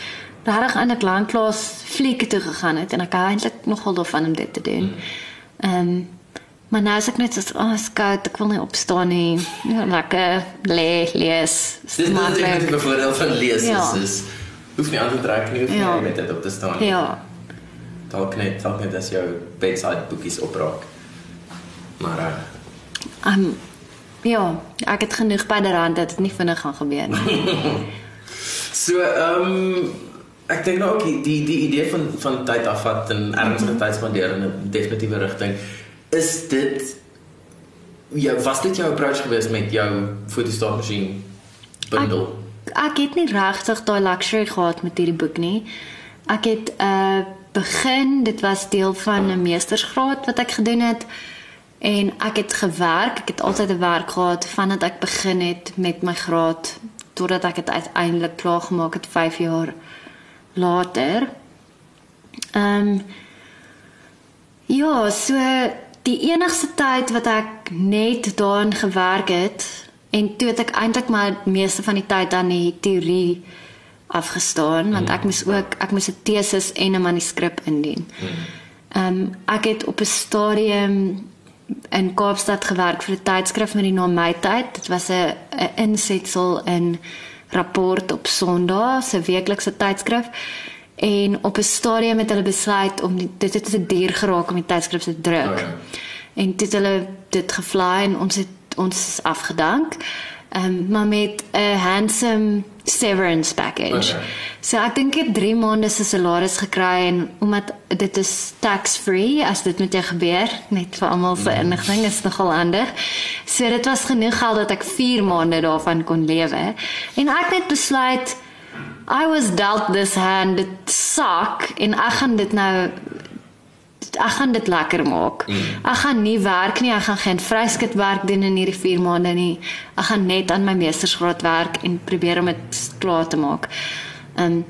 regtig aan 'n lanklaas flieke toe gegaan het en ek hou eintlik nogal daarvan om dit te doen. Ehm um, maar nou as ek net so oh, skout, ek wil nie opstaan nie. Ja, lekker lê lees. Dis maar net 'n voordeel van lees ja. is, is hoef nie aan te trek nie, hoef ja. nie met dit op te staan. Ja. Dalk net, dalk net as jou bedside boekies opraak. Maar uh um, ja, ek het genoeg by derhand dat dit nie vinnig gaan gebeur nie. so, ehm um, ek dink nou ook die die idee van van tyd afvat en ernstige -hmm. tyd spandeer in 'n definitiewe rigting is dit ja, was dit jou approach geweest met jou fotostaatmasjien bundel? Ek, ek het nie regtig daai luxury gehad met hierdie boek nie. Ek het uh begin, dit was deel van 'n meestersgraad wat ek gedoen het en ek het gewerk. Ek het altyd 'n werk gehad vandat ek begin het met my graad totdat ek dit uiteindelik klaar gemaak het 5 jaar later. Ehm um, Ja, so die enigste tyd wat ek net daarin gewerk het En toe het ek eintlik maar meeste van die tyd dan die teorie afgestaan want ek moes ook ek moes 'n tesis en 'n manuskrip indien. Ehm um, ek het op 'n stadium in Kaapstad gewerk vir 'n tydskrif met die naam My Tyd. Dit was 'n 'n insetsel in rapport op Sondag, 'n weeklikse tydskrif. En op 'n stadium het hulle besluit om die, dit het 'n duur geraak om die tydskrif te druk. Oh ja. En dit hulle dit gefly en ons het ons is afgedank. Ehm um, maar met 'n handsome severance package. Okay. So ek dink ek 3 maande se salaris gekry en omdat dit is tax free as dit met jou gebeur, net vir almal se mm. inligting is nogal handig. So dit was genoeg geld dat ek 4 maande daarvan kon lewe. En ek het besluit I was dealt this hand it suck en ek gaan dit nou ek gaan dit lekker maak. Mm. Ek gaan nie werk nie, ek gaan geen vryskut werk doen in hierdie 4 maande nie. Ek gaan net aan my meestersgraad werk en probeer om dit klaar te maak. Um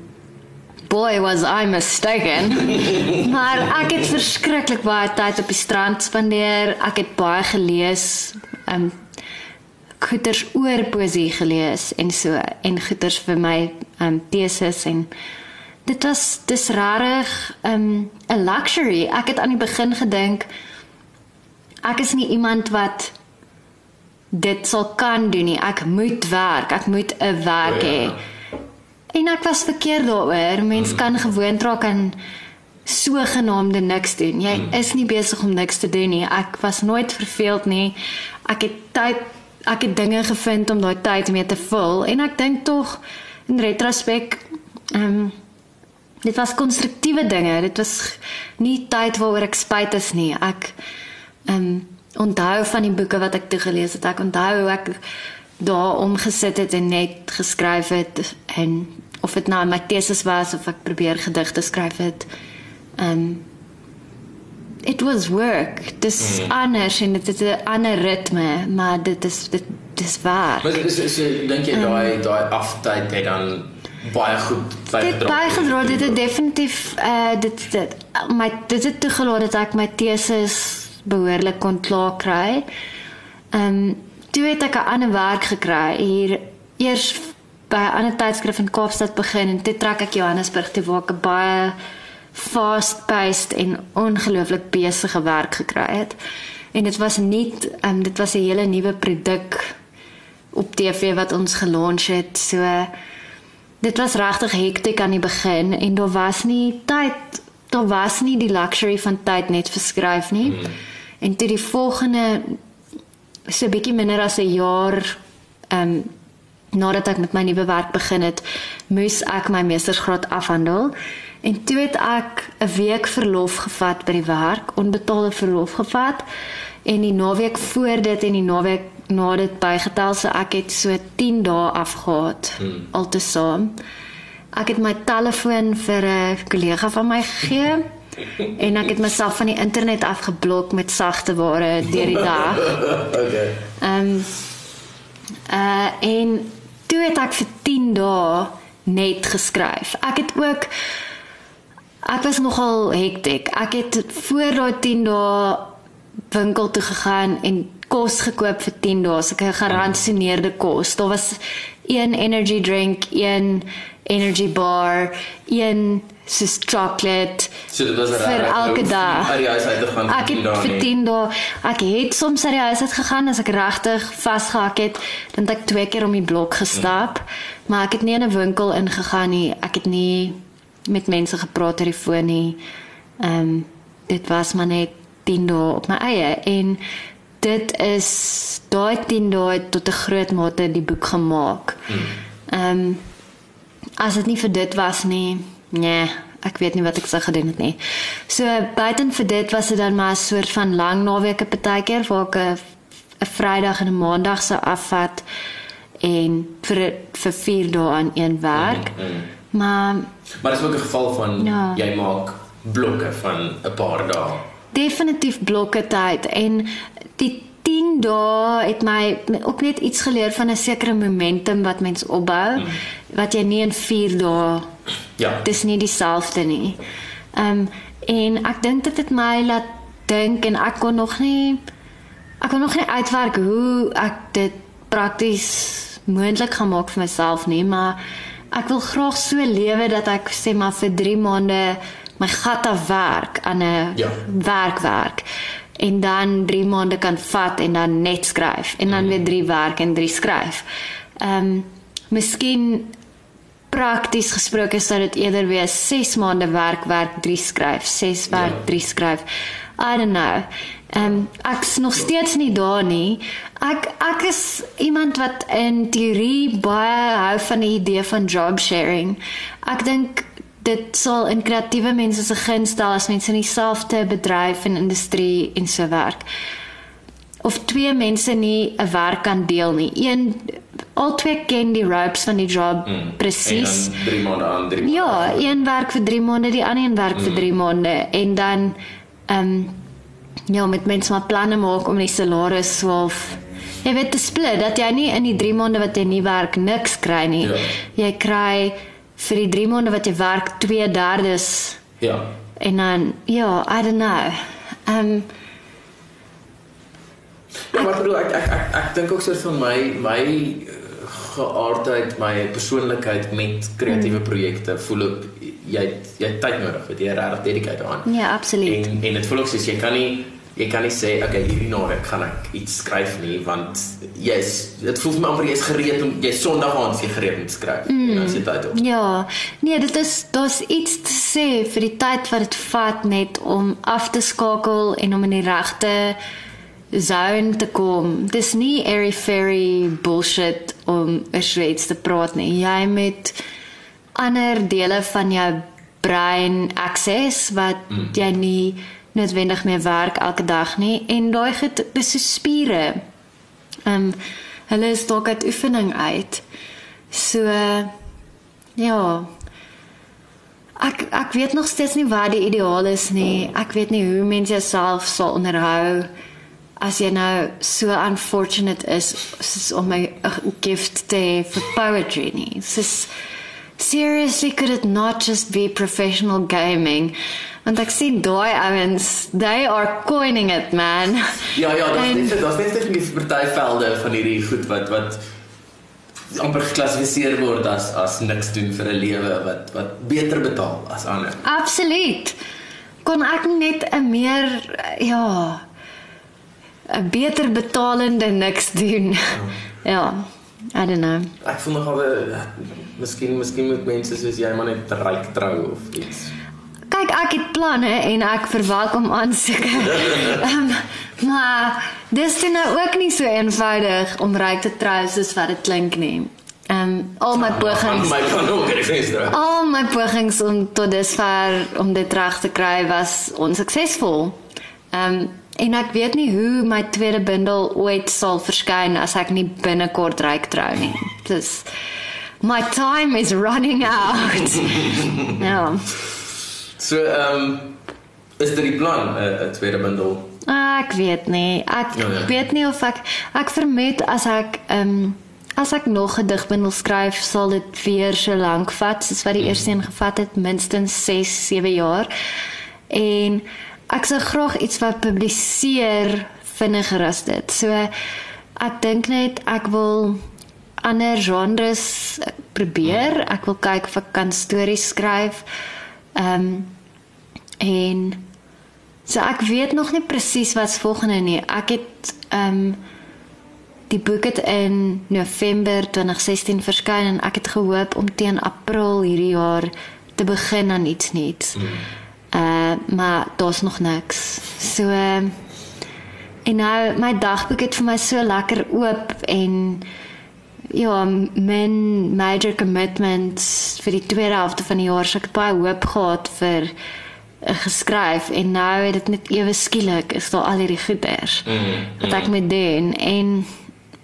boy was I mistaken. maar ek het verskriklik baie tyd op die strand spandeer. Ek het baie gelees. Um goeters oor poesie gelees en so en goeters vir my um teses en dit was dis rarig um, 'n luxury. Ek het aan die begin gedink ek is nie iemand wat dit sal kan doen nie. Ek moet werk. Ek moet 'n werk hê. Oh, ja. En ek was verkeerd daaroor. Mens mm. kan gewoond raak aan sogenaamde niks doen. Jy mm. is nie besig om niks te doen nie. Ek was nooit verveeld nie. Ek het tyd ek het dinge gevind om daai tyd mee te vul en ek dink tog in retrospek ehm um, dit was konstruktiewe dinge. Dit was nie tyd waaroor ek spyt is nie. Ek ehm um, onthou van die boeke wat ek toe gelees het. Ek onthou hoe ek daar omgesit het en net geskryf het en of dit nou my teses was of ek probeer gedigte skryf het. Ehm um, it was work. Dis mm. anders en dit het 'n ander ritme, maar dit is dit dis waar. Maar dis is dink jy daai um, daai aftyd het dan baie goed bygedra. Dit bygedra dit het definitief uh dit dit my dit het toegelaat dat ek my teses behoorlik kon klaar kry. Ehm um, toe het ek 'n ander werk gekry hier eers by 'n ander tydskrif in Kaapstad begin en toe trek ek Johannesburg toe waar ek baie fast-paced en ongelooflik besige werk gekry het. En dit was nie ehm um, dit was 'n hele nuwe produk op TV wat ons gelons het. So dit was regtig hektiek aan die begin en daar was nie tyd daar was nie die luxury van tyd net vir skryf nie. Mm. En toe die volgende so 'n bietjie minder as 'n jaar ehm um, nadat ek met my nuwe werk begin het, moes ek my meestersgraad afhandel. En toe het ek 'n week verlof gevat by die werk, onbetaalde verlof gevat. En die naweek voor dit en die naweek na dit bygetel, so ek het so 10 dae afgehad hmm. altesaam. Ek het my telefoon vir 'n kollega van my gegee en ek het myself van die internet afgeblok met sagte ware deur die dag. okay. Ehm um, uh en toe het ek vir 10 dae net geskryf. Ek het ook ek was nogal hektiek. Ek het voor daai 10 dae winkel toe gegaan en kos gekoop vir 10 dae. So 'n geransioneerde kos. Daar was een energy drink, een energy bar, een soos chocolate. So dit was vir elke dag. Uit die huis uit te gaan Ek het vir 10 dae. Ek het soms uit die huis uit gegaan as ek regtig vasgehak het, dan het ek twee keer om die blok gestap, mm. maar ek het nie in 'n winkel ingegaan nie. Ek het nie met mense gepraat oor die foon nie. Ehm um, dit was maar net 10 dae op my eie en dit is daai 10 dae tot 'n groot mate die boek gemaak. Ehm um, as dit nie vir dit was nie, nee, ek weet nie wat ek sou gedoen het nie. So buiten vir dit was dit dan maar 'n soort van lang naweke partykeer waar ek 'n Vrydag en 'n Maandag sou afvat en vir vir 4 dae aan een werk. Mm -hmm. Maar maar dit is ook 'n geval van ja. jy maak blokke van 'n paar dae. Definitief blokke tyd en die 10 dae het my ook net iets geleer van 'n sekere momentum wat mens opbou mm. wat jy nie in 4 dae ja dis nie dieselfde nie. Ehm um, en ek dink dit het my laat dink en ek kon nog nie ek kon nog nie uitwerk hoe ek dit prakties moontlik gaan maak vir myself nie, maar ek wil graag so lewe dat ek sê maar vir 3 maande my gat af werk aan 'n ja. werkwerk en dan 3 maande kan vat en dan net skryf en dan mm. weer 3 werk en 3 skryf. Ehm um, miskien prakties gesproke sou dit eerder wees 6 maande werk werk 3 skryf, 6 werk ja. 3 skryf. I don't know. Ehm um, ek's nog steeds nie daar nie. Ek ek is iemand wat in teorie baie hou van die idee van job sharing. Ek dink dit sal in kreatiewe mense se guns stel as mense in dieselfde bedryf en industrie en so werk. Of twee mense nie 'n werk kan deel nie. Een al twee ken die ropes van die job mm. presies. 3 maande aan, 3 maande. Ja, een werk vir 3 maande, die ander een werk mm. vir 3 maande en dan ehm um, ja, met mense maar planne maak om die salaris swaalf Jy weet te split dat jy nie in die 3 maande wat jy nie werk niks kry nie. Ja. Jy kry vir die 3 maande wat jy werk 2/3 ja en dan ja i don't know um ja, maar bedoel ek ek ek, ek dink ook soort van my my eh, geaardheid my persoonlikheid met kreatiewe mm. projekte voel ek jy jy tyd nodig het jy regtig dedicated aan ja absoluut en en dit voel ook soos jy kan nie jy kan nie sê okay hierdie naweek gaan ek iets skryf nie want jy's dit voel vir my amper jy's gereed om jy Sondag aand jy gereed om te skryf mm. en dan sit jy op. Ja. Nee, dit is daar's iets te sê vir die tyd wat dit vat net om af te skakel en om in die regte zone te kom. Dis nie airy fairy bullshit om 'n Swets te praat nie. Jy met ander dele van jou brein access wat mm. jy nie noodwendig meer werk elke dag nie en daai get dis so spiere. Ehm um, hulle is dalk uit oefening uit. So ja. Ek ek weet nog steeds nie wat die ideaal is nie. Ek weet nie hoe mense jouself sal onderhou as jy nou so unfortunate is soos om my gift te vir poetry nie. Dis seriously could it not just be professional gaming? Want ek sien daai ouens, they are coining it, man. Ja, ja, daar's net daar's net nie partyvelde van hierdie goed wat wat amper geklassifiseer word as as niks doen vir 'n lewe wat wat beter betaal as ander. Absoluut. Kon ek net 'n meer ja 'n beter betalende niks doen. Ja. ja. I don't know. Ek voel nog al miskien miskien moet mense soos jy maar net ryk trou of iets kyk ek het planne en ek verwelkom aansoeke. um, maar dis nou ook nie so eenvoudig om ryk te trou soos wat dit klink nie. Ehm um, al my pogings my kan ook venster. al my pogings om tot dusver om dit reg te kry was onsuksesvol. Ehm um, en ek weet nie hoe my tweede bundel ooit sal verskyn as ek nie binnekort ryk trou nie. Dis my time is running out. ja. So ehm um, is dit die plan 'n tweede bundel? Ek weet nie. Ek Ja, ja. weet nie of ek ek vermoed as ek ehm um, as ek nog 'n digbundel skryf, sal dit weer so lank vat soos wat die eerste een gevat het, minstens 6, 7 jaar. En ek sou graag iets wat publiseer vinniger as dit. So ek dink net ek wil ander genres probeer. Ek wil kyk of ek kan stories skryf. Ehm um, en So ek weet nog nie presies wat's volgende nie. Ek het ehm um, die boek het in November 2016 verskyn en ek het gehoop om teen April hierdie jaar te begin aan iets nuuts. Mm. Maar daar's nog niks. So en nou my dagboek het vir my so lekker oop en ja, men major commitments vir die tweede helfte van die jaar. So ek het baie hoop gehad vir uh, geskryf en nou het dit net ewe skielik is daar al hierdie goeders Mm, wat ek moet doen en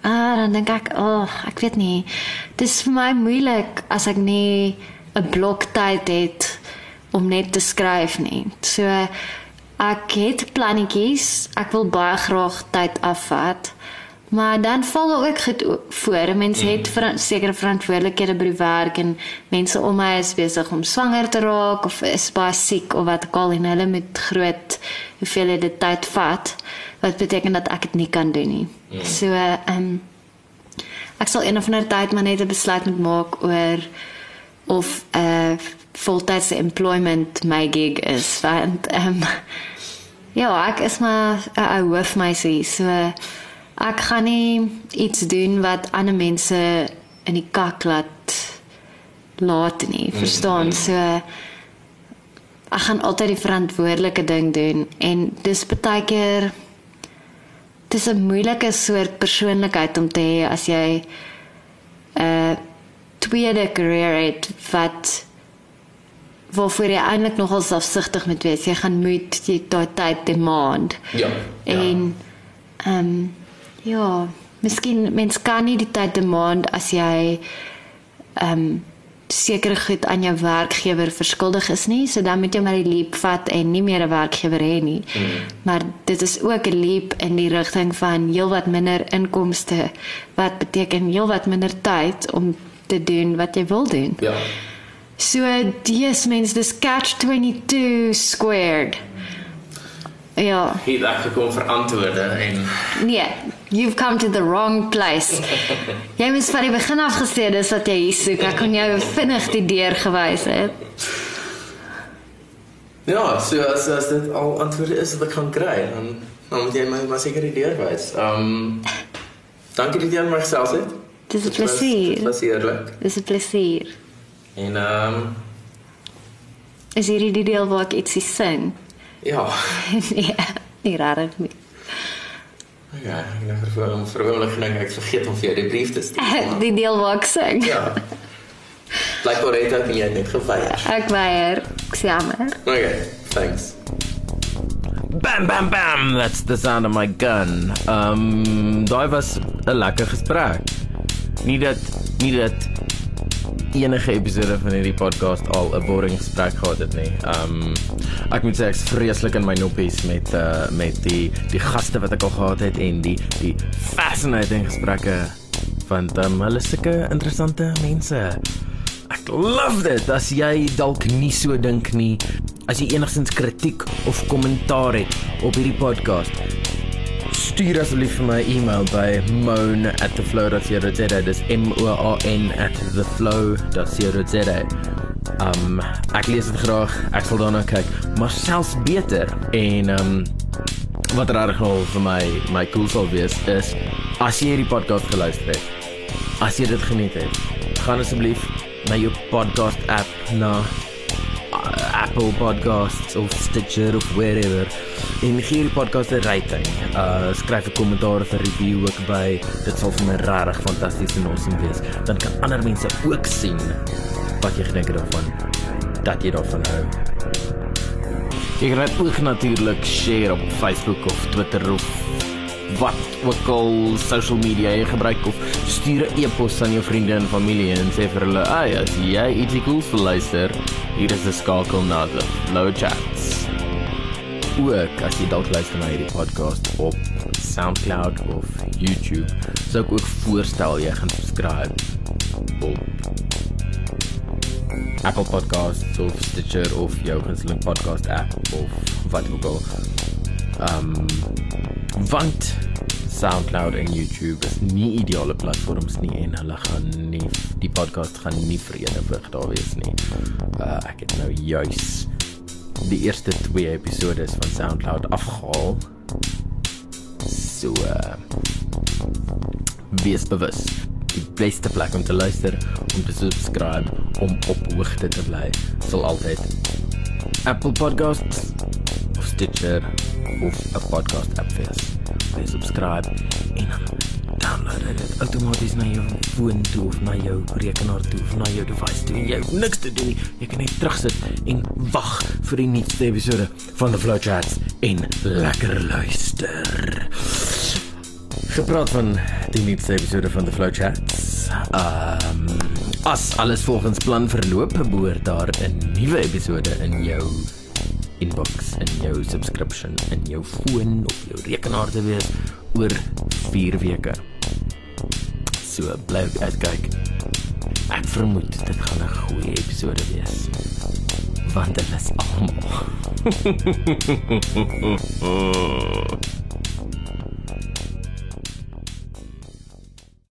ah dan dink ek, "Ag, oh, ek weet nie. Dit is vir my moeilik as ek nie 'n blok tyd het om net te skryf nie." So ek het plannetjies. Ek wil baie graag tyd afvat. Maar dan val daar ook goed o- voor. Mense het ver sekere verantwoordelikhede by die werk en mense om my is besig om swanger te raak of is baie siek of wat ook al en hulle moet groot hoeveelhede tyd vat wat beteken dat ek dit nie kan doen nie. Mm. So ehm um, ek sal een of ander tyd maar net 'n besluit moet maak oor of 'n uh, voltydse employment my gig is want ehm um, ja, ek is maar 'n ou hoofmeisie, so ek gaan nie iets doen wat ander mense in die kak laat laat nie, verstaan? So ek gaan altyd die verantwoordelike ding doen en dis baie keer dis 'n moeilike soort persoonlikheid om te hê as jy 'n uh, tweede career het wat waarvoor jy eintlik nogal selfsugtig moet wees. Jy gaan moet jy daai tyd demand. Ja. En ehm um, ja, miskien mens kan nie die tyd demand as jy ehm um, sekere goed aan jou werkgewer verskuldig is nie, so dan moet jy maar die leap vat en nie meer 'n werkgewer hê nie. Mm. Maar dit is ook 'n leap in die rigting van heelwat minder inkomste wat beteken heelwat minder tyd om te doen wat jy wil doen. Ja. So dis mens dis catch 22 squared. Ja, Hier het ek gekom vir antwoorde en nee, you've come to the wrong place. Jy moes van die begin af gesê dis wat jy hier soek. Ek kon jou vinnig die deur gewys het. ja, so as as dit al antwoorde is wat ek gaan kry, dan dan moet jy my maar seker die deur wys. Ehm um, dankie dat jy aan my gesels het. Dis 'n plesier. Dit was eerlik. Dis 'n plesier. En ehm um, Is hierdie die deel waar ek ietsie sing? ja. nee, nie rarig nie. Ja, ek het vir hom vir oomblik gedink ek vergeet om vir jou die brief te stuur. die deel waar ek sing. ja. Blykbaar het ek en jy het net geweier. Ek weier. Ek sê jammer. Okay, thanks. Bam bam bam, that's the sound of my gun. Um daai was 'n lekker gesprek. Nie dat nie dat enige episode van hierdie podcast al 'n boring gesprek gehad het nie. Um ek moet sê ek's vreeslik in my noppies met uh met die die gaste wat ek al gehad het en die die fascinating gesprekke want um, hulle is sulke interessante mense. Ek love dit as jy dalk nie so dink nie. As jy enigstens kritiek of kommentaar het op hierdie podcast, stuur asseblief vir my e-mail by moan@theflow.co.za. Dis M O A N @theflow.co.za. Um ek lees dit graag. Ek sal daarna kyk, maar selfs beter en um wat regtig al vir my my cool sal wees is as jy hierdie podcast geluister het. As jy dit geniet het, gaan asseblief na jou podcast app na uh, Apple Podcasts of Stitcher of wherever En die podcast 'n rating. Uh skryf 'n kommentaar of 'n review ook by. Dit sal vir my regtig fantasties en awesome wees. Dan kan ander mense ook sien wat jy gedink het daarvan. Dat jy daarvan hou. Jy kan dit ook natuurlik share op Facebook of Twitter of wat ook al social media jy gebruik of stuur 'n e-pos aan jou vriende en familie en sê vir hulle, "Ag, as jy ietsie cools wil luister, hier is 'n skakel na die Low Chats." Ook as jy dalk luister na hierdie podcast op SoundCloud of YouTube, sou ek ook voorstel jy gaan subscribe op Apple Podcasts of Stitcher of jou gunsteling podcast app of wat ook al. Um want SoundCloud en YouTube is nie ideale platforms nie en hulle gaan nie die podcast gaan nie verenigig daar wees nie. Uh ek het nou juis die eerste 2 episode van SoundCloud afgehaal. So uh wees bewus. Die beste plek om te luister, om te subscribe, om op hoogte te bly, sal altyd Apple Podcasts of Stitcher of 'n podcast app wees. Jy subscribe en dan download dit outomaties na jou foon toe of na jou rekenaar toe of na jou device toe. Jy hoef niks te doen nie. Jy kan net terugsit en wag vir die nuutste episode van the Flow Chats en lekker luister. Gepraat van die nuutste episode van the Flow Chats. Ehm um, as alles volgens plan verloop, behoort daar 'n nuwe episode in jou inbox en jou subscription in jou foon of jou rekenaar te wees oor 4 weke. So bly uitkyk. Ek vermoed dit gaan 'n goeie episode wees. Want dit is almal.